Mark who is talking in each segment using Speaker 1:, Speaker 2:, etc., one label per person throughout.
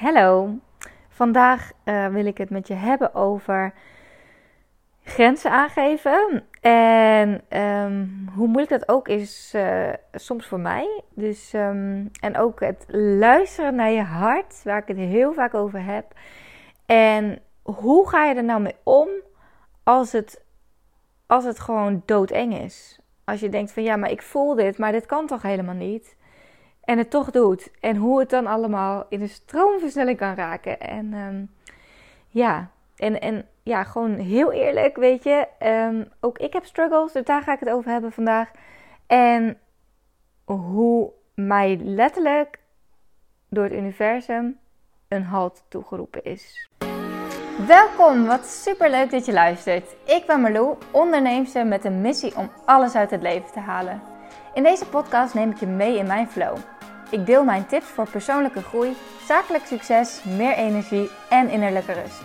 Speaker 1: Hallo, vandaag uh, wil ik het met je hebben over grenzen aangeven. En um, hoe moeilijk dat ook is uh, soms voor mij. Dus, um, en ook het luisteren naar je hart, waar ik het heel vaak over heb. En hoe ga je er nou mee om als het, als het gewoon doodeng is? Als je denkt van ja, maar ik voel dit, maar dit kan toch helemaal niet? En het toch doet. En hoe het dan allemaal in een stroomversnelling kan raken. En um, ja, en, en ja, gewoon heel eerlijk, weet je. Um, ook ik heb struggles, dus daar ga ik het over hebben vandaag. En hoe mij letterlijk door het universum een halt toegeroepen is. Welkom, wat super leuk dat je luistert. Ik ben Marlou, onderneemster met een missie om alles uit het leven te halen. In deze podcast neem ik je mee in mijn flow. Ik deel mijn tips voor persoonlijke groei, zakelijk succes, meer energie en innerlijke rust.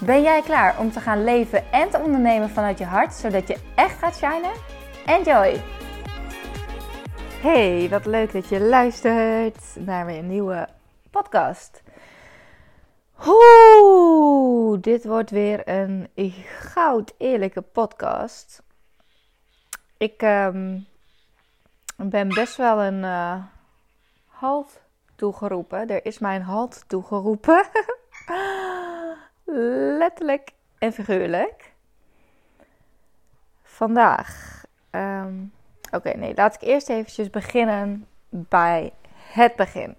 Speaker 1: Ben jij klaar om te gaan leven en te ondernemen vanuit je hart, zodat je echt gaat shinen? Enjoy! Hey, wat leuk dat je luistert naar weer een nieuwe podcast. Oeh, dit wordt weer een goud eerlijke podcast. Ik um, ben best wel een uh, halt toegeroepen. Er is mijn halt toegeroepen. Letterlijk en figuurlijk. Vandaag. Um, Oké, nee, laat ik eerst eventjes beginnen bij het begin.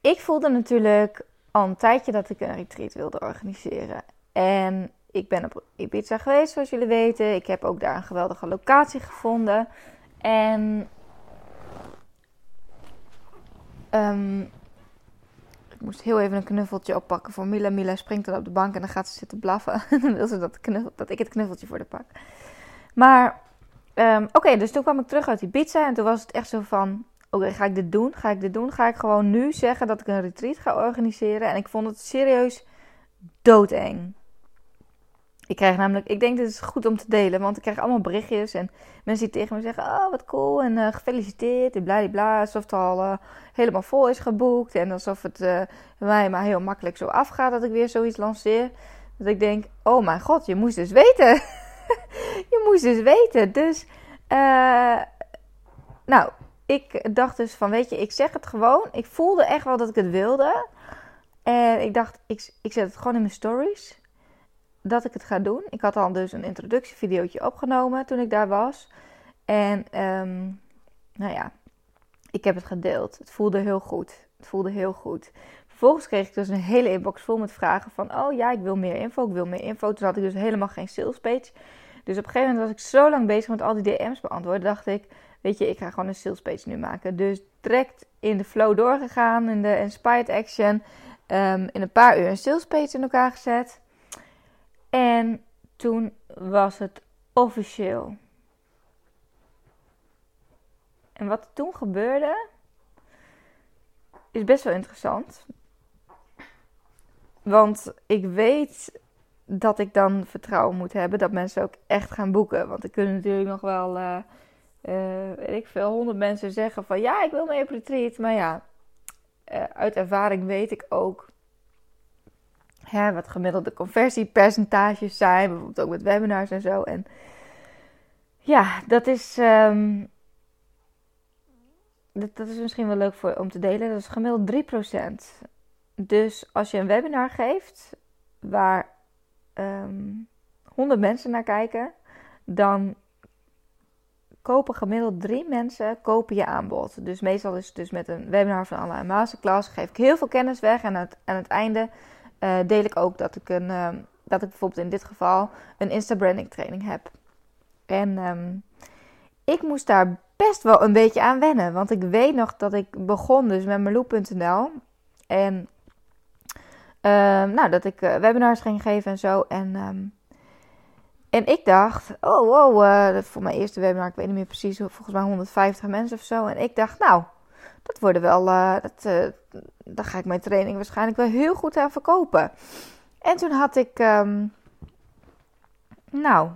Speaker 1: Ik voelde natuurlijk al een tijdje dat ik een retreat wilde organiseren. En ik ben op Ibiza geweest, zoals jullie weten. Ik heb ook daar een geweldige locatie gevonden. En um, ik moest heel even een knuffeltje oppakken voor Mila. Mila springt dan op de bank en dan gaat ze zitten blaffen. dan wil ze dat, dat ik het knuffeltje voor de pak. Maar um, oké, dus toen kwam ik terug uit die pizza. En toen was het echt zo van... Oké, ga ik dit doen? Ga ik dit doen? Ga ik gewoon nu zeggen dat ik een retreat ga organiseren? En ik vond het serieus doodeng. Ik krijg namelijk, ik denk dit is goed om te delen, want ik krijg allemaal berichtjes en mensen die tegen me zeggen: Oh, wat cool en uh, gefeliciteerd en bla Alsof het al uh, helemaal vol is geboekt en alsof het uh, mij maar heel makkelijk zo afgaat dat ik weer zoiets lanceer. Dat ik denk: Oh mijn god, je moest dus weten. je moest dus weten. Dus, nou, ik dacht dus van: Weet je, ik zeg het gewoon. Ik voelde echt wel dat ik het wilde. En ik dacht: Ik, ik zet het gewoon in mijn stories dat ik het ga doen. Ik had al dus een introductievideootje opgenomen toen ik daar was. En um, nou ja, ik heb het gedeeld. Het voelde heel goed. Het voelde heel goed. Vervolgens kreeg ik dus een hele inbox vol met vragen van... Oh ja, ik wil meer info, ik wil meer info. Toen had ik dus helemaal geen sales page. Dus op een gegeven moment was ik zo lang bezig met al die DM's beantwoorden... dacht ik, weet je, ik ga gewoon een sales page nu maken. Dus direct in de flow doorgegaan, in de inspired action... Um, in een paar uur een sales page in elkaar gezet... En toen was het officieel. En wat er toen gebeurde, is best wel interessant. Want ik weet dat ik dan vertrouwen moet hebben dat mensen ook echt gaan boeken. Want er kunnen natuurlijk nog wel, uh, uh, weet ik veel, honderd mensen zeggen van ja, ik wil mee op retreat. Maar ja, uh, uit ervaring weet ik ook hè, wat gemiddelde conversiepercentages zijn, bijvoorbeeld ook met webinars en zo. En ja, dat is, um, dat, dat, is misschien wel leuk voor, om te delen. Dat is gemiddeld 3%. Dus als je een webinar geeft waar um, ehm, 100 mensen naar kijken, dan kopen gemiddeld drie mensen kopen je aanbod. Dus meestal is het dus met een webinar van alle masterclass geef ik heel veel kennis weg en aan het einde uh, deel ik ook dat ik, een, uh, dat ik bijvoorbeeld in dit geval een Insta-branding training heb. En um, ik moest daar best wel een beetje aan wennen. Want ik weet nog dat ik begon dus met Marloe.nl. En uh, nou, dat ik eh, webinars ging geven en zo. En, en ik dacht, oh wow, uh, voor mijn eerste webinar, ik weet niet meer precies, volgens mij 150 mensen of zo. En ik dacht, nou, dat worden wel, uh, dat, uh, daar ga ik mijn training waarschijnlijk wel heel goed aan verkopen. En toen had ik, um, nou,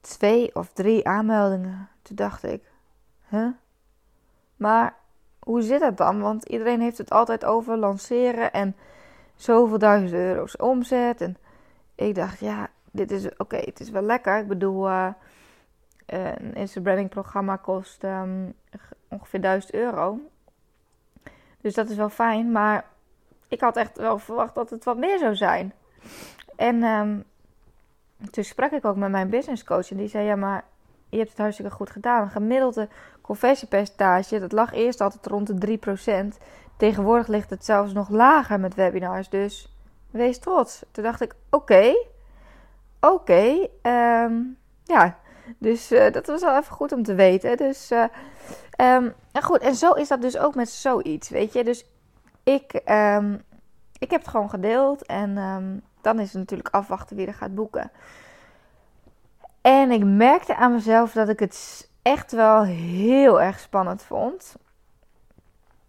Speaker 1: twee of drie aanmeldingen. Toen dacht ik, huh? Maar hoe zit dat dan? Want iedereen heeft het altijd over lanceren en zoveel duizend euro's omzet. En ik dacht, ja, dit is oké, het is wel lekker. Ik bedoel, uh, een Instagram programma kost um, ongeveer 1000 euro. Dus dat is wel fijn, maar ik had echt wel verwacht dat het wat meer zou zijn. En um, toen sprak ik ook met mijn business coach en die zei: Ja, maar je hebt het hartstikke goed gedaan. Een gemiddelde conversiepercentage, dat lag eerst altijd rond de 3%. Tegenwoordig ligt het zelfs nog lager met webinars. Dus wees trots. Toen dacht ik: Oké, oké. Ehm, ja, dus uh, dat was wel even goed om te weten. Dus uh, um, goed, en zo is dat dus ook met zoiets, weet je. Dus ik, um, ik heb het gewoon gedeeld en dan is het natuurlijk afwachten wie er gaat boeken. En ik merkte aan mezelf dat ik het echt wel heel erg spannend vond.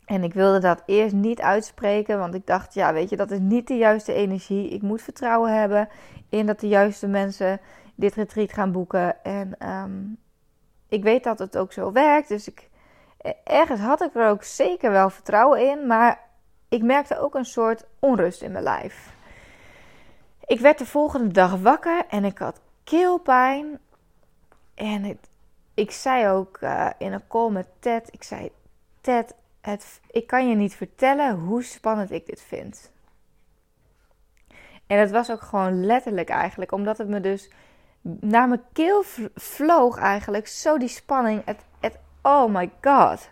Speaker 1: En ik wilde dat eerst niet uitspreken, want ik dacht, ja, weet je, dat is niet de juiste energie. Ik moet vertrouwen hebben in dat de juiste mensen dit retreat gaan boeken. En um, ik weet dat het ook zo werkt, dus ik, ergens had ik er ook zeker wel vertrouwen in, maar ik merkte ook een soort onrust in mijn lijf. Ik werd de volgende dag wakker en ik had keelpijn. En het, ik zei ook uh, in een call met Ted, ik zei, Ted, het, ik kan je niet vertellen hoe spannend ik dit vind. En het was ook gewoon letterlijk eigenlijk, omdat het me dus naar mijn keel vloog eigenlijk, zo die spanning. Het, het, oh my god.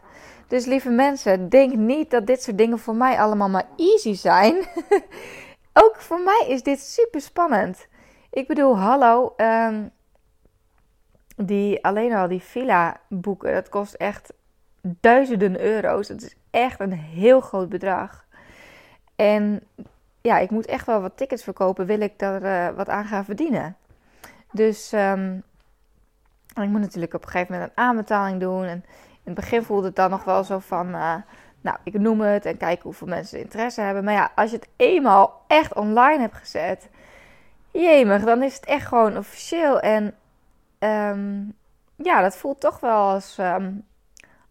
Speaker 1: Dus lieve mensen, denk niet dat dit soort dingen voor mij allemaal maar easy zijn. ook voor mij is dit super spannend. Ik bedoel, hallo, um, die, alleen al die villa boeken, dat kost echt duizenden euro's. Het is echt een heel groot bedrag. En ja, ik moet echt wel wat tickets verkopen, wil ik daar uh, wat aan gaan verdienen. Dus um, ik moet natuurlijk op een gegeven moment een aanbetaling doen. En in het begin voelde het dan nog wel zo van, uh, nou, ik noem het en kijk hoeveel mensen interesse hebben. Maar ja, als je het eenmaal echt online hebt gezet, jemig, dan is het echt gewoon officieel. En um, ja, dat voelt toch wel als, um,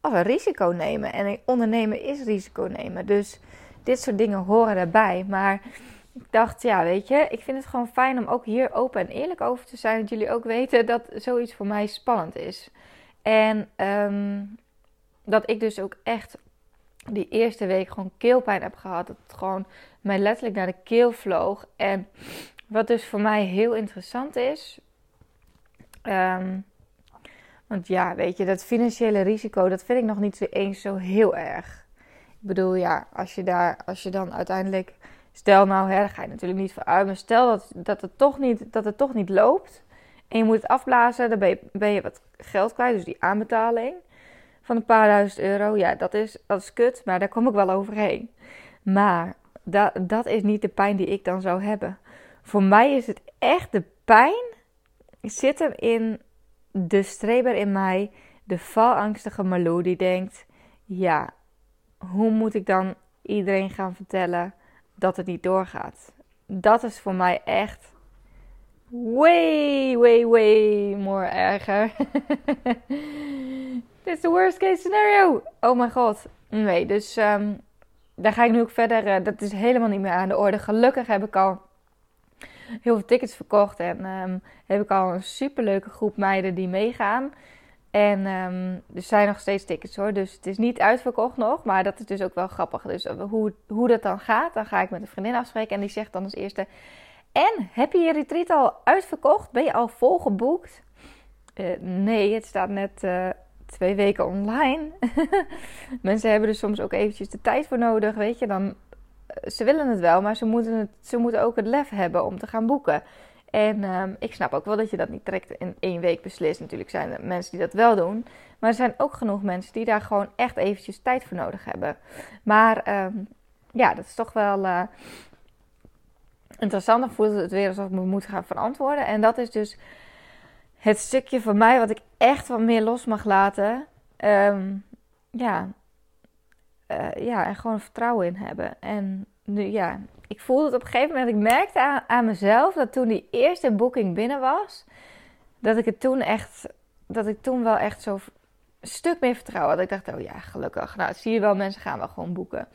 Speaker 1: als een risico nemen. En ondernemen is risico nemen. Dus dit soort dingen horen erbij. Maar ik dacht, ja, weet je, ik vind het gewoon fijn om ook hier open en eerlijk over te zijn. Dat jullie ook weten dat zoiets voor mij spannend is. En um, dat ik dus ook echt die eerste week gewoon keelpijn heb gehad. Dat het gewoon mij letterlijk naar de keel vloog. En wat dus voor mij heel interessant is. Um, want ja, weet je, dat financiële risico, dat vind ik nog niet eens zo heel erg. Ik bedoel, ja, als je daar, als je dan uiteindelijk, stel nou, hè, daar ga je natuurlijk niet voor uit, maar stel dat, dat, het toch niet, dat het toch niet loopt en je moet het afblazen, dan ben je, ben je wat geld kwijt, dus die aanbetaling van een paar duizend euro, ja, dat is, dat is kut, maar daar kom ik wel overheen. Maar dat, dat is niet de pijn die ik dan zou hebben. Voor mij is het echt de pijn zit hem in de streber in mij, de valangstige Malou, die denkt: ja, hoe moet ik dan iedereen gaan vertellen dat het niet doorgaat? Dat is voor mij echt way, way, way more erger. Dit is de worst case scenario. Oh mijn god. Nee, dus um, daar ga ik nu ook verder. Uh, dat is helemaal niet meer aan de orde. Gelukkig heb ik al heel veel tickets verkocht. En um, heb ik al een superleuke groep meiden die meegaan. En um, er zijn nog steeds tickets hoor. Dus het is niet uitverkocht nog. Maar dat is dus ook wel grappig. Dus eh, hoe, hoe dat dan gaat, dan ga ik met een vriendin afspreken. En die zegt dan als eerste... En, heb je je retreat al uitverkocht? Ben je al volgeboekt? Uh, nee, het staat net uh, twee weken online. Mensen hebben er soms ook eventjes de tijd voor nodig. Weet je, dan ze willen het wel, maar ze moeten, het, ze moeten ook het lef hebben om te gaan boeken. En um, ik snap ook wel dat je dat niet direct in één week beslist. Natuurlijk zijn er mensen die dat wel doen. Maar er zijn ook genoeg mensen die daar gewoon echt eventjes tijd voor nodig hebben. Maar um, ja, dat is toch wel uh, interessant. Dan voelt het weer alsof ik me moet gaan verantwoorden. En dat is dus het stukje van mij wat ik echt wat meer los mag laten. Um, ja, uh, ja, en gewoon vertrouwen in hebben. En nu, ja, ik voelde het op een gegeven moment. Ik merkte aan, mezelf dat toen die eerste boeking binnen was, dat ik het toen echt, dat ik toen wel echt zo stuk meer vertrouwen had. Ik dacht, oh ja, gelukkig. Nou, zie je wel, mensen gaan wel gewoon boeken.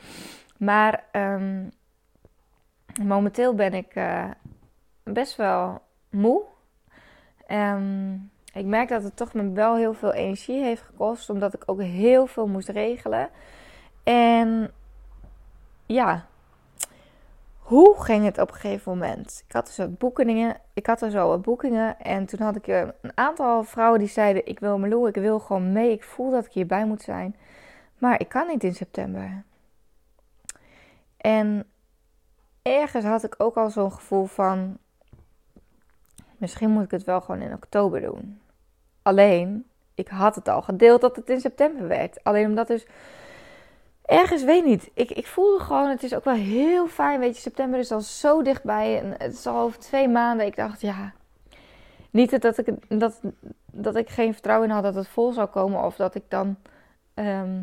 Speaker 1: Maar ehm, momenteel ben ik uh, best wel moe. Um, ik merk dat het toch me wel heel veel energie heeft gekost, omdat ik ook heel veel moest regelen. En ja, hoe ging het op een gegeven moment? Ik had dus boekingen, ik had er zo wat boekingen en toen had ik een aantal vrouwen die zeiden: Ik wil Meloe, ik wil gewoon mee, ik voel dat ik hierbij moet zijn, maar ik kan niet in september. En ergens had ik ook al zo'n gevoel van: Misschien moet ik het wel gewoon in oktober doen. Alleen, ik had het al gedeeld dat het in september werd. Alleen omdat dus ergens, weet niet. Ik, ik voelde gewoon, het is ook wel heel fijn. Weet je, september is al zo dichtbij. En het is al over twee maanden. Ik dacht, ja. Niet dat ik, dat, dat ik geen vertrouwen in had dat het vol zou komen. Of dat ik dan ehm,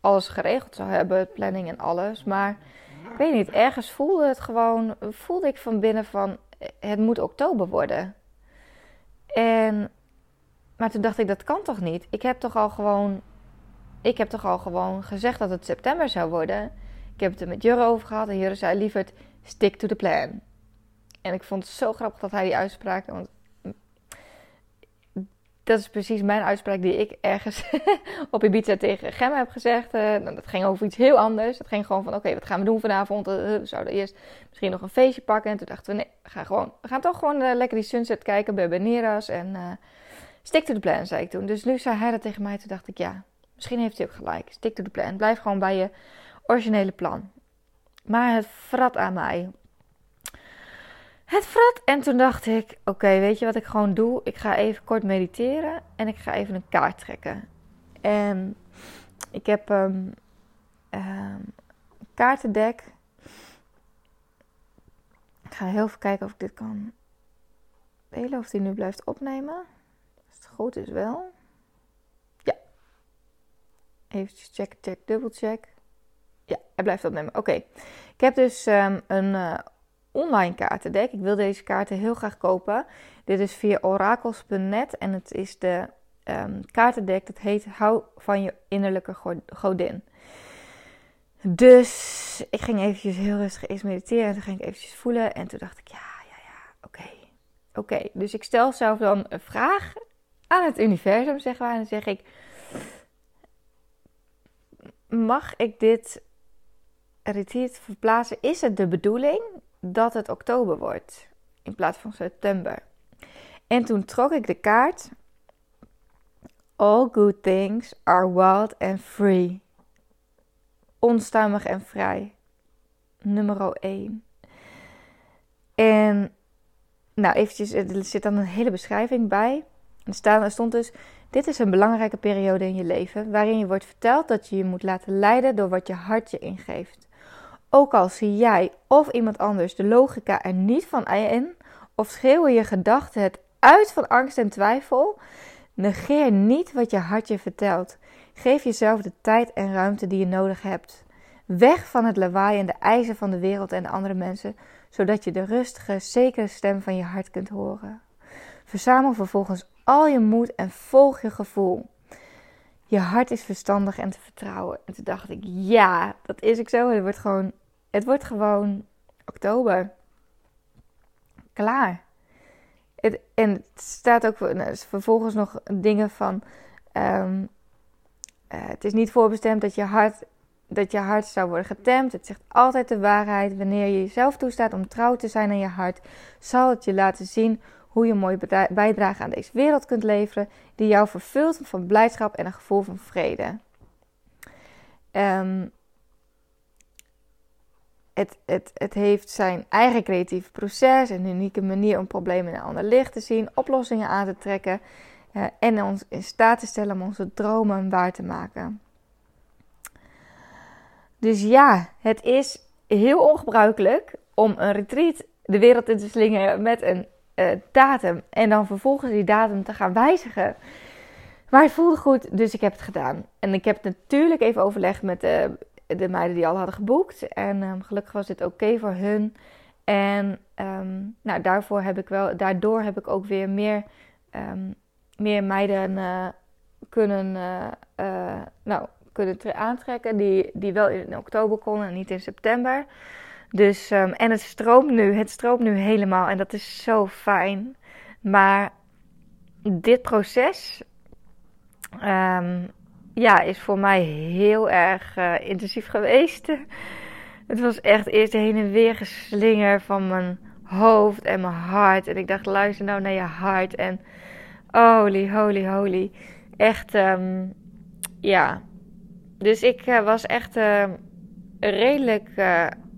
Speaker 1: alles geregeld zou hebben. Planning en alles. Maar ik weet niet. Ergens voelde het gewoon. Voelde ik van binnen van. Het moet oktober worden. En maar toen dacht ik, dat kan toch niet? Ik heb toch al gewoon, ik heb toch al gewoon gezegd dat het september zou worden. Ik heb het er met Jurre over gehad en Jurre zei liever stick to the plan. En ik vond het zo grappig dat hij die uitspraak, want dat is precies mijn uitspraak die ik ergens op Ibiza tegen Gemma heb gezegd. Uh, dat ging over iets heel anders. Het ging gewoon van, oké, wat gaan we doen vanavond? Uh, we zouden eerst misschien nog een feestje pakken. En toen dachten we, nee, we gaan, gewoon, we gaan toch gewoon uh, lekker die sunset kijken bij Beneras. En Stick to the plan, zei ik toen. Dus nu zei hij dat tegen mij. Toen dacht ik, ja, misschien heeft hij ook gelijk. Stick to the plan. Blijf gewoon bij je originele plan. Maar het vrat aan mij. Het vrat. En toen dacht ik, oké, weet je wat ik gewoon doe? Ik ga even kort mediteren en ik ga even een kaart trekken. En ik heb um, um, een kaartendek. Ik ga heel even kijken of ik dit kan delen, of die nu blijft opnemen goed is wel. Even check, check, dubbelcheck. Ja, hij blijft opnemen. Oké. Ik heb dus um, een uh, online kaartendek. Ik wil deze kaarten heel graag kopen. Dit is via orakels.net en het is de um, kaartendek dat heet Hou van je innerlijke godin. Dus ik ging eventjes heel rustig eens mediteren en toen ging ik eventjes voelen en toen dacht ik ja, ja, ja, oké. Oké, dus ik stel zelf dan een vraag aan het universum, zeggen we. En dan zeg ik: Mag ik dit retreat verplaatsen? Is het de bedoeling dat het oktober wordt in plaats van september? En toen trok ik de kaart. All good things are wild and free. Onstuimig en vrij. Nummer 1. En nou, eventjes, er zit dan een hele beschrijving bij. Er stond dus: Dit is een belangrijke periode in je leven waarin je wordt verteld dat je je moet laten leiden door wat je hart je ingeeft. Ook al zie jij of iemand anders de logica er niet van in, of schreeuwen je gedachten het uit van angst en twijfel, negeer niet wat je hart je vertelt. Geef jezelf de tijd en ruimte die je nodig hebt. Weg van het lawaai en de eisen van de wereld en de andere mensen, zodat je de rustige, zekere stem van je hart kunt horen. Verzamel vervolgens al je moed en volg je gevoel. Je hart is verstandig en te vertrouwen. En toen dacht ik, ja, dat is ik zo. Het wordt gewoon, het wordt gewoon oktober. Klaar. Het, en het staat ook nou, vervolgens nog dingen van. Um, uh, het is niet voorbestemd dat je hart dat je hart zou worden getemd. Het zegt altijd de waarheid. Wanneer je jezelf toestaat om trouw te zijn aan je hart, zal het je laten zien hoe je een mooie bijdrage aan deze wereld kunt leveren, die jou vervult van blijdschap en een gevoel van vrede. Um, het, het, het heeft zijn eigen creatieve proces, een unieke manier om problemen in een ander licht te zien, oplossingen aan te trekken uh, en ons in staat te stellen om onze dromen waar te maken. Dus ja, het is heel ongebruikelijk om een retreat de wereld in te slingen met een uh, datum. En dan vervolgens die datum te gaan wijzigen. Maar het voelde goed, dus ik heb het gedaan. En ik heb natuurlijk even overlegd met de, de meiden die al hadden geboekt. En um, gelukkig was dit oké voor hun. En um, nou, daarvoor heb ik wel, daardoor heb ik ook weer meer, um, meer meiden uh, kunnen, nou, kunnen aantrekken. Die, die wel in oktober konden en niet in september. Dus, ehm, en het stroomt nu. Het stroomt nu helemaal. En dat is zo fijn. Maar dit proces um, ja, is voor mij heel erg uh, intensief geweest. het was echt eerst heen en weer geslinger van mijn hoofd en mijn hart. En ik dacht, luister nou naar je hart. En holy, holy, holy. Echt, um, ja. Dus ik uh, was echt redelijk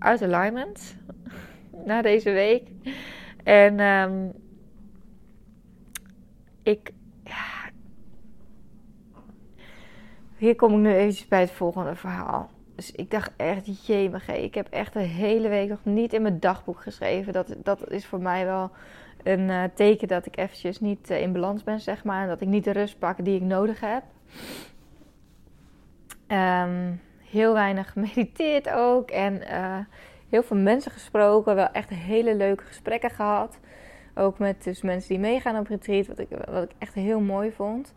Speaker 1: uit alignment na deze week. En um, ik hier kom ik nu eventjes bij het volgende verhaal. Dus ik dacht echt, jemig, ik heb echt de hele week nog niet in mijn dagboek geschreven. Dat, dat is voor mij wel een uh, teken dat ik eventjes niet uh, in balans ben, zeg maar. En dat ik niet de rust pak die ik nodig heb. Um, heel weinig gemediteerd ook. En uh, heel veel mensen gesproken. Wel echt hele leuke gesprekken gehad. Ook met dus mensen die meegaan op retreat. Wat ik, wat ik echt heel mooi vond.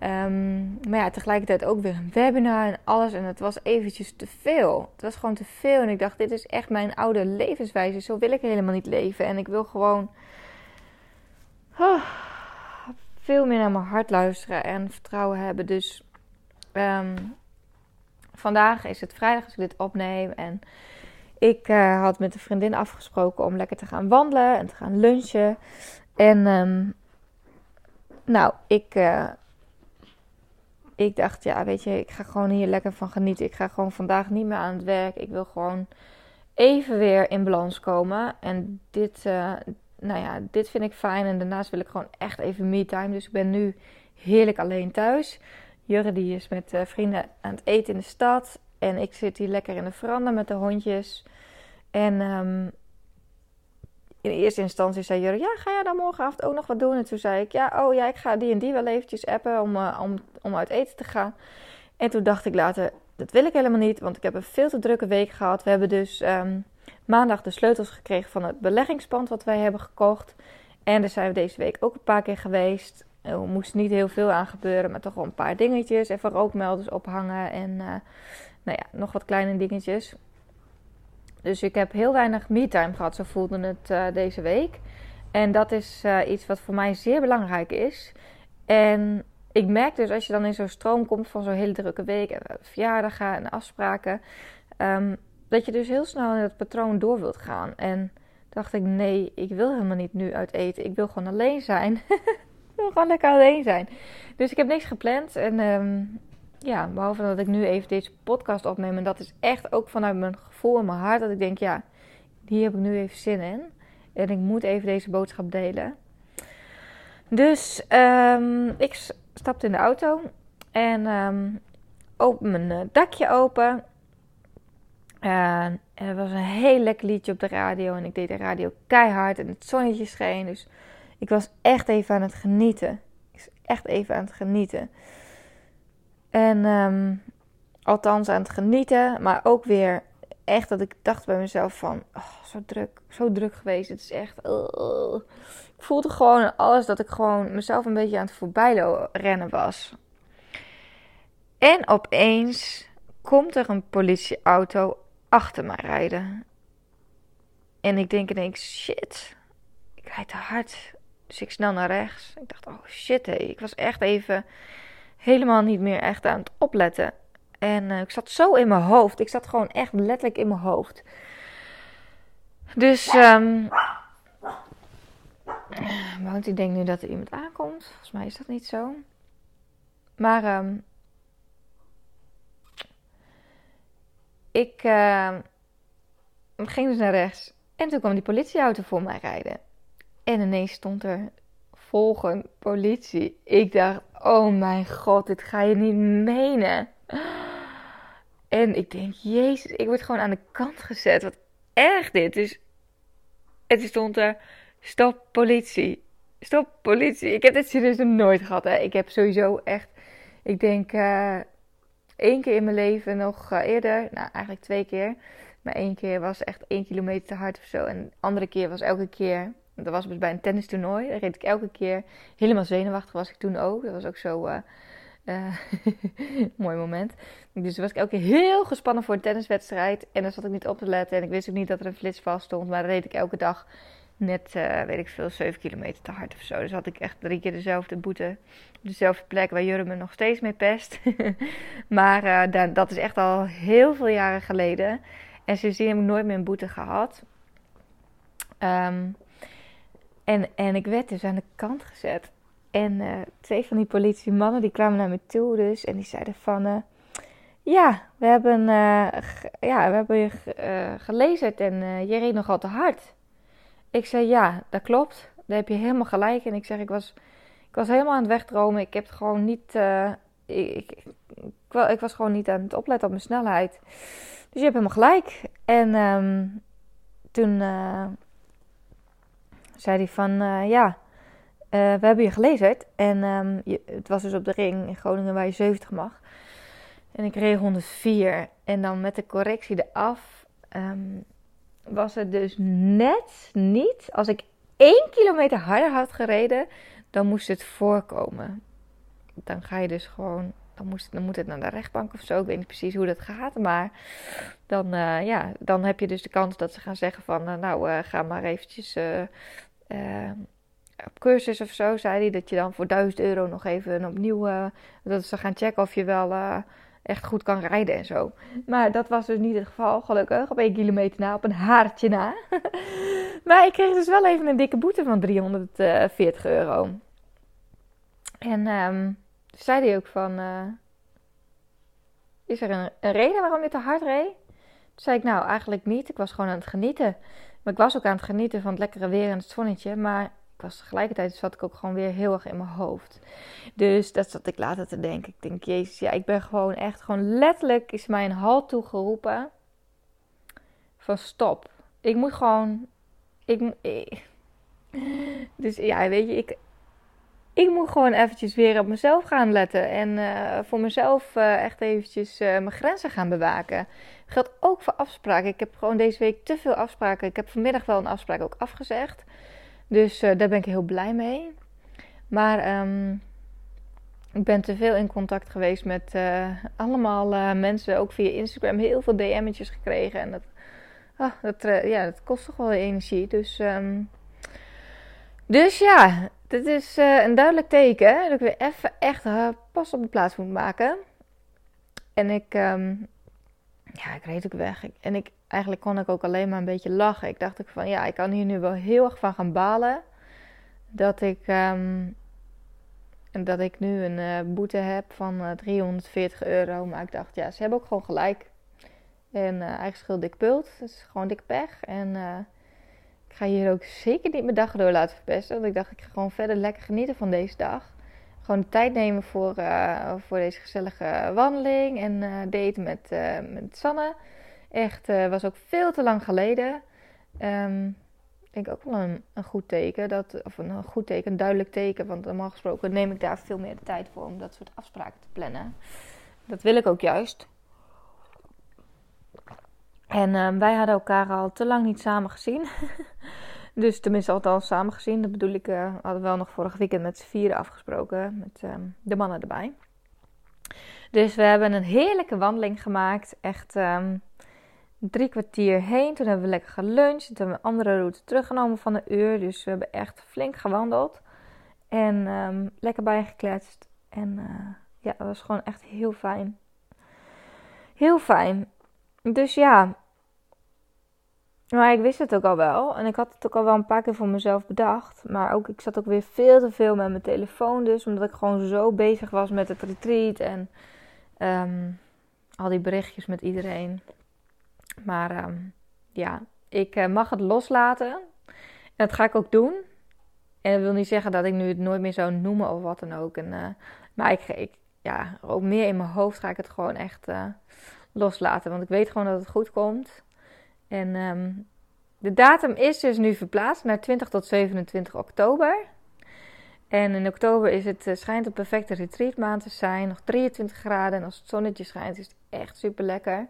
Speaker 1: Um, maar ja, tegelijkertijd ook weer een webinar en alles. En het was eventjes te veel. Het was gewoon te veel. En ik dacht, dit is echt mijn oude levenswijze. Zo wil ik helemaal niet leven. En ik wil gewoon oh, veel meer naar mijn hart luisteren en vertrouwen hebben. Dus um, vandaag is het vrijdag als ik dit opneem. En ik uh, had met een vriendin afgesproken om lekker te gaan wandelen en te gaan lunchen. En um, nou, ik... Uh, ik dacht, ja, weet je, ik ga gewoon hier lekker van genieten. Ik ga gewoon vandaag niet meer aan het werk. Ik wil gewoon even weer in balans komen. En dit, uh, nou ja, dit vind ik fijn. En daarnaast wil ik gewoon echt even me-time. Dus ik ben nu heerlijk alleen thuis. Jurre die is met uh, vrienden aan het eten in de stad. En ik zit hier lekker in de veranda met de hondjes. En um, in eerste instantie zei Jurre, ja, ga jij dan morgenavond ook nog wat doen? En toen zei ik, ja, oh ja, ik ga die en die wel eventjes appen om, uh, om, om uit eten te gaan. En toen dacht ik later, dat wil ik helemaal niet, want ik heb een veel te drukke week gehad. We hebben dus um, maandag de sleutels gekregen van het beleggingspand wat wij hebben gekocht. En daar zijn we deze week ook een paar keer geweest. Er moest niet heel veel aan gebeuren, maar toch wel een paar dingetjes. Even rookmelders ophangen en uh, nou ja, nog wat kleine dingetjes. Dus ik heb heel weinig me-time gehad, zo voelde het uh, deze week. En dat is uh, iets wat voor mij zeer belangrijk is. En ik merk dus als je dan in zo'n stroom komt van zo'n hele drukke week en verjaardagen en afspraken, um, dat je dus heel snel in het patroon door wilt gaan. En dacht ik, nee, ik wil helemaal niet nu uit eten. Ik wil gewoon alleen zijn. wil gewoon lekker alleen zijn. Dus ik heb niks gepland. En um, ja, behalve dat ik nu even deze podcast opneem. En dat is echt ook vanuit mijn gevoel en mijn hart. Dat ik denk, ja, hier heb ik nu even zin in. En ik moet even deze boodschap delen. Dus um, ik stapte in de auto. En um, open mijn uh, dakje open. En er was een heel lekker liedje op de radio. En ik deed de radio keihard. En het zonnetje scheen. Dus ik was echt even aan het genieten. Ik was echt even aan het genieten. En um, althans aan het genieten, maar ook weer echt dat ik dacht bij mezelf van, oh, zo druk, zo druk geweest. Het is echt, ik voelde gewoon alles dat ik gewoon mezelf een beetje aan het voorbij rennen was. En opeens komt er een politieauto achter me rijden. En ik denk ineens, shit, ik rijd te hard. Dus ik snel naar rechts. Ik dacht, oh shit, hé. ik was echt even helemaal niet meer echt aan het opletten. En uh, ik zat zo in mijn hoofd. Ik zat gewoon echt letterlijk in mijn hoofd. Dus, um, want ik denk nu dat er iemand aankomt. Volgens mij is dat niet zo. Maar um, ik uh, ging dus naar rechts. En toen kwam die politieauto voor mij rijden. En ineens stond er volgen politie. Ik dacht, oh mijn god, dit ga je niet menen. En ik denk, jezus, ik word gewoon aan de kant gezet. Wat erg dit. Dus het stond er, stop politie. Stop politie. Ik heb dit serieus nooit gehad. Hè. Ik heb sowieso echt, ik denk uh, één keer in mijn leven nog uh, eerder. Nou, eigenlijk twee keer. Maar één keer was echt één kilometer te hard of zo. En de andere keer was elke keer dat was dus bij een tennistoernooi. Daar reed ik elke keer helemaal zenuwachtig was ik toen ook. Dat was ook zo uh, Uh, mooi moment. Dus was ik elke keer heel gespannen voor een tenniswedstrijd. En dan zat ik niet op te letten. En ik wist ook niet dat er een flits vast stond. Maar dan reed ik elke dag net, uh, weet ik veel, 7 kilometer te hard of zo. Dus had ik echt drie keer dezelfde boete. Dezelfde plek waar Jurre me nog steeds mee pest. maar uh, dat is echt al heel veel jaren geleden. En sindsdien heb ik nooit meer een boete gehad. Um, en, en ik werd dus aan de kant gezet. En uh, twee van die politiemannen die kwamen naar me toe dus. En die zeiden van... Uh, ja, we hebben, uh, ja, we hebben je gelezen en je reed nogal te hard. Ik zei ja, dat klopt. Daar heb je helemaal gelijk. En ik zeg, ik was, ik was helemaal aan het wegdromen. Ik heb gewoon niet... Ik, ik, ik, was gewoon niet aan het opletten op mijn snelheid. Dus je hebt helemaal gelijk. En um, toen zei hij van, uh, ja, uh, we hebben je gelezen. En um, je, het was dus op de ring in Groningen waar je 70 mag. En ik reed 104. En dan met de correctie eraf um, was het dus net niet. Als ik één kilometer harder had gereden, dan moest het voorkomen. Dan ga je dus gewoon dan, moest, dan moet het naar de rechtbank of zo. Ik weet niet precies hoe dat gaat. Maar dan, uh, ja, dan heb je dus de kans dat ze gaan zeggen van... Nou, ga maar eventjes op cursus of zo, zei hij. Dat je dan voor 1000 euro nog even opnieuw... dat ze gaan checken of je wel echt goed kan rijden en zo. Maar dat was dus niet het geval, gelukkig. Op één kilometer na, op een haartje na. maar ik kreeg dus wel even een dikke boete van 340 euro. En... Um, zei hij ook van... Uh, is er een, een, reden waarom je te hard reed? Toen zei ik, nou, eigenlijk niet. Ik was gewoon aan het genieten. Maar ik was ook aan het genieten van het lekkere weer en het zonnetje. Maar ik was tegelijkertijd zat ik ook gewoon weer heel erg in mijn hoofd. Dus dat zat ik later te denken. Ik denk, jezus, ja, ik ben gewoon echt, gewoon letterlijk is mij een halt toegeroepen. Van stop. Ik moet gewoon, ik, ik dus ja, weet je, ik, ik moet gewoon eventjes weer op mezelf gaan letten. En uh, voor mezelf uh, echt eventjes mijn grenzen gaan bewaken. Geldt ook voor afspraken. Ik heb gewoon deze week te veel afspraken. Ik heb vanmiddag wel een afspraak ook afgezegd. Dus daar ben ik heel blij mee. Maar um, ik ben te veel in contact geweest met allemaal mensen. Ook via Instagram heel veel DM'tjes gekregen. En dat, oh, dat, ja, dat kost toch wel energie. Dus... Um, dus ja, dit is een duidelijk teken dat ik weer even echt pas op de plaats moet maken. En ik, um, ja, ik reed ook weg. en ik, eigenlijk kon ik ook alleen maar een beetje lachen. Ik dacht ook van, ja, ik kan hier nu wel heel erg van gaan balen. Dat ik, um, dat ik nu een uh, boete heb van 340 euro. Maar ik dacht, ja, ze hebben ook gewoon gelijk. En eigen schuld dik pult. Het is gewoon dik pech. En ga hier ook zeker niet mijn dag door laten verpesten. Want ik dacht, ik ga gewoon verder lekker genieten van deze dag. Gewoon de tijd nemen voor, uh, voor deze gezellige wandeling en uh, daten met, uh, met Sanne. Echt, was ook veel te lang geleden. Um, ik denk ook wel een, een, goed teken. Dat, of een, goed teken, een duidelijk teken. Want normaal gesproken neem ik daar veel meer de tijd voor om dat soort afspraken te plannen. Dat wil ik ook juist. En uh, wij hadden elkaar al te lang niet samen gezien. dus tenminste althans samen gezien. Dat bedoel ik, uh, hadden we wel nog vorig weekend met z'n vieren afgesproken. Met uh, de mannen erbij. Dus we hebben een heerlijke wandeling gemaakt. Echt um, drie kwartier heen. Toen hebben we lekker geluncht. Toen hebben we een andere route teruggenomen van een uur. Dus we hebben echt flink gewandeld. En um, lekker bijgekletst. En eh, ja, dat was gewoon echt heel fijn. Heel fijn. Dus ja. Maar ik wist het ook al wel. En ik had het ook al wel een paar keer voor mezelf bedacht. Maar ook, ik zat ook weer veel te veel met mijn telefoon. Dus omdat ik gewoon zo bezig was met het retreat. En um, al die berichtjes met iedereen. Maar um, ja, ik uh, mag het loslaten. En dat ga ik ook doen. En dat wil niet zeggen dat ik nu het nooit meer zou noemen of wat dan ook. En, uh, maar ik, ik, ja, ook meer in mijn hoofd ga ik het gewoon echt uh, loslaten. Want ik weet gewoon dat het goed komt. En um, de datum is dus nu verplaatst naar 20 tot 27 oktober. En in oktober is het, uh, schijnt een perfecte retreatmaand te zijn. Nog 23 graden. En als het zonnetje schijnt is het echt super lekker.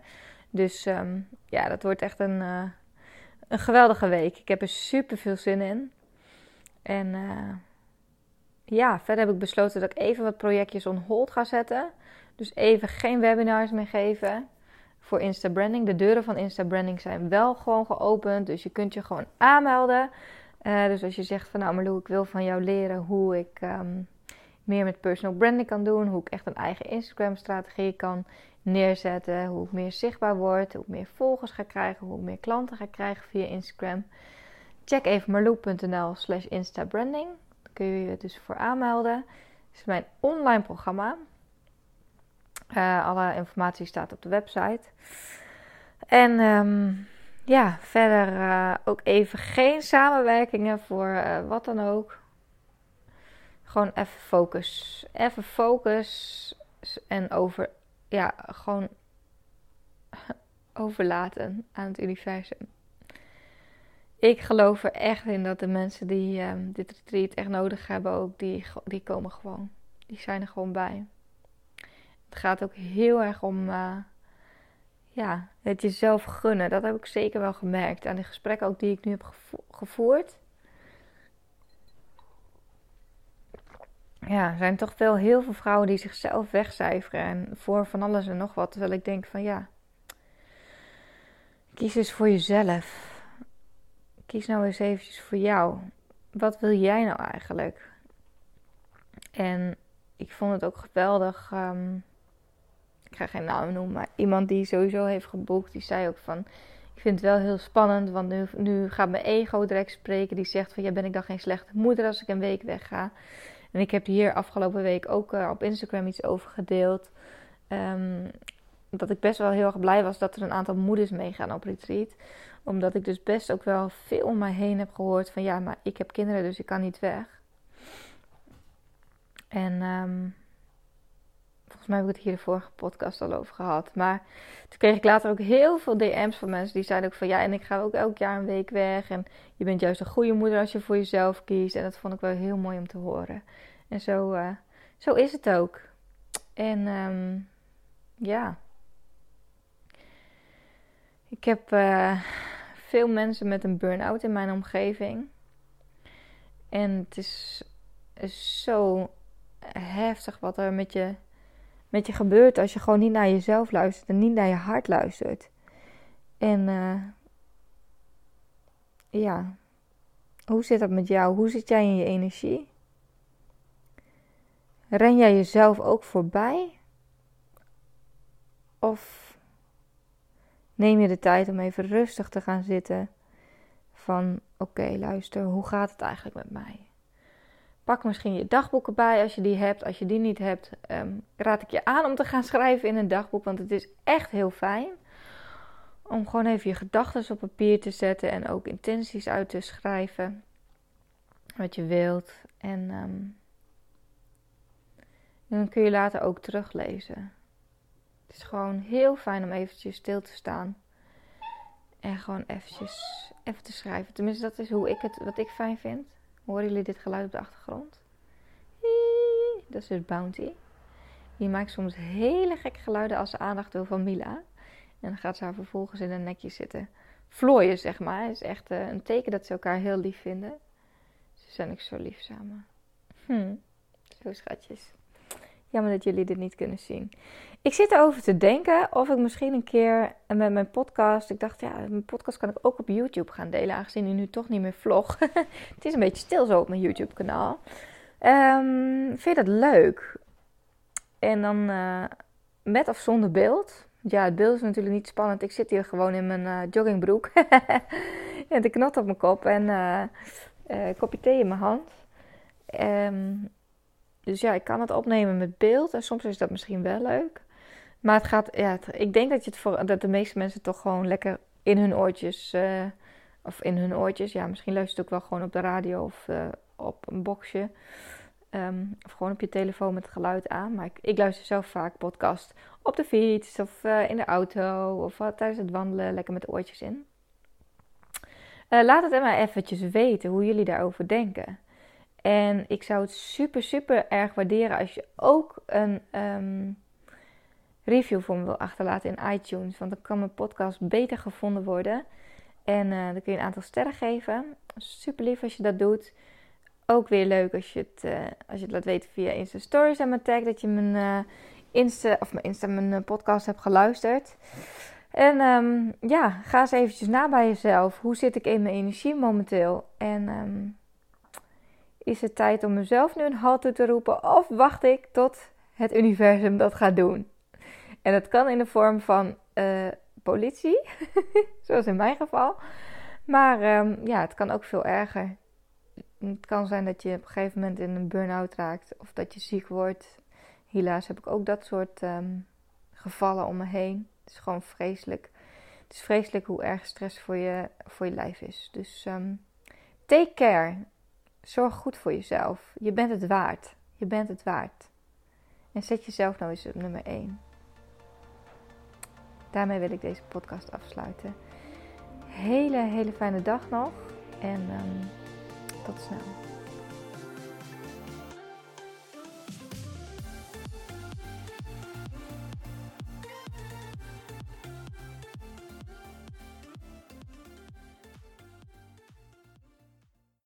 Speaker 1: Dus um, ja, dat wordt echt een, uh, een geweldige week. Ik heb er super veel zin in. En uh, ja, verder heb ik besloten dat ik even wat projectjes on hold ga zetten. Dus even geen webinars meer geven voor Insta Branding. De deuren van Insta Branding zijn wel gewoon geopend. Dus je kunt je gewoon aanmelden. Uh, dus als je zegt van nou Marlou, ik wil van jou leren hoe ik ehm, meer met personal branding kan doen. Hoe ik echt een eigen Instagram strategie kan neerzetten. Hoe ik meer zichtbaar word. Hoe ik meer volgers ga krijgen. Hoe ik meer klanten ga krijgen via Instagram. Check even marlou.nl slash instabranding. Daar kun je je dus voor aanmelden. Het is mijn online programma. Uh, alle informatie staat op de website. En um, ja, verder uh, ook even geen samenwerkingen voor uh, wat dan ook. Gewoon even focus. Even focus en over, ja, gewoon overlaten aan het universum. Ik geloof er echt in dat de mensen die um, dit retreat echt nodig hebben, ook die, die komen gewoon. Die zijn er gewoon bij. Het gaat ook heel erg om uh, ja, het jezelf gunnen. Dat heb ik zeker wel gemerkt aan de gesprekken ook die ik nu heb gevoerd. Ja, er zijn toch wel heel veel vrouwen die zichzelf wegcijferen en voor van alles en nog wat. Terwijl ik denk van ja, kies eens voor jezelf. Kies nou eens eventjes voor jou. Wat wil jij nou eigenlijk? En ik vond het ook geweldig. Um, ik ga geen naam noemen, maar iemand die sowieso heeft geboekt, die zei ook van, ik vind het wel heel spannend, want nu, gaat mijn ego direct spreken. Die zegt van, ja, ben ik dan geen slechte moeder als ik een week wegga? En ik heb hier afgelopen week ook uh, op Instagram iets over gedeeld. Um, dat ik best wel heel erg blij was dat er een aantal moeders meegaan op retreat. Omdat ik dus best ook wel veel om mij heen heb gehoord van, ja, maar ik heb kinderen, dus ik kan niet weg. En um, Volgens mij heb het hier de vorige podcast al over gehad. Maar toen kreeg ik later ook heel veel DM's van mensen die zeiden ook van ja, en ik ga ook elk jaar een week weg. En je bent juist een goede moeder als je voor jezelf kiest. En dat vond ik wel heel mooi om te horen. En zo, uh, zo is het ook. En um, ja. Ik heb uh, veel mensen met een burn-out in mijn omgeving. En het is zo heftig wat er met je met je gebeurt als je gewoon niet naar jezelf luistert en niet naar je hart luistert. En uh, ja, hoe zit dat met jou? Hoe zit jij in je energie? Ren jij jezelf ook voorbij? Of neem je de tijd om even rustig te gaan zitten? Van oké, luister, hoe gaat het eigenlijk met mij? Pak misschien je dagboeken bij als je die hebt. Als je die niet hebt, um, raad ik je aan om te gaan schrijven in een dagboek. Want het is echt heel fijn om gewoon even je gedachten op papier te zetten en ook intenties uit te schrijven. Wat je wilt. En, en dan kun je later ook teruglezen. Het is gewoon heel fijn om eventjes stil te staan. En gewoon eventjes even te schrijven. Tenminste, dat is hoe ik het, wat ik fijn vind. Horen jullie dit geluid op de achtergrond? Dat is dus Bounty. Die maakt soms hele gekke geluiden als ze aandacht wil van Mila. En dan gaat ze haar vervolgens in een nekje zitten. Vlooien, zeg maar. Het is echt uh, een teken dat ze elkaar heel lief vinden. Ze zijn ook zo lief samen. Hm, zo schatjes. Jammer dat jullie dit niet kunnen zien. Ik zit erover te denken of ik misschien een keer met mijn podcast. Ik dacht, ja, mijn podcast kan ik ook op YouTube gaan delen, aangezien hij nu toch niet meer vlog. het is een beetje stil zo op mijn YouTube-kanaal. Um, vind je dat leuk? En dan uh, met of zonder beeld. Ja, het beeld is natuurlijk niet spannend. Ik zit hier gewoon in mijn uh, joggingbroek. en de knot op mijn kop en uh, kopje thee in mijn hand. Um, dus ja, ik kan het opnemen met beeld. En soms is dat misschien wel leuk. Maar het gaat, ja, ik denk dat, je het voor, dat de meeste mensen toch gewoon lekker in hun oortjes. Uh, of in hun oortjes. Ja, misschien luistert ook wel gewoon op de radio of uh, op een boxje. Um, of gewoon op je telefoon met het geluid aan. Maar ik, ik luister zelf vaak podcast op de fiets of uh, in de auto of tijdens het wandelen. Lekker met de oortjes in. laat het maar eventjes weten hoe jullie daarover denken. En ik zou het super, super erg waarderen als je ook een um, review voor me wil achterlaten in iTunes. Want dan kan mijn podcast beter gevonden worden. En uh, dan kun je een aantal sterren geven. Super lief als je dat doet. ook weer leuk als je het, uh, als je het laat weten via Insta Stories en mijn tag dat je mijn uh, Insta of mijn Insta mijn podcast hebt geluisterd. En um, ja, ga eens eventjes na bij jezelf. Hoe zit ik in mijn energie momenteel? En um, is het tijd om mezelf nu een halt toe te roepen? Of wacht ik tot het universum dat gaat doen? En dat kan in de vorm van uh, politie, zoals in mijn geval. Maar um, ja, het kan ook veel erger. Het kan zijn dat je op een gegeven moment in een burn-out raakt of dat je ziek wordt. Helaas heb ik ook dat soort gevallen om me heen. Het is gewoon vreselijk. Het is vreselijk hoe erg stress voor je, voor je lijf is. Dus um, take care. Zorg goed voor jezelf. Je bent het waard. Je bent het waard. En zet jezelf nou eens op nummer 1. Daarmee wil ik deze podcast afsluiten. Hele, hele fijne dag nog. En um, tot snel.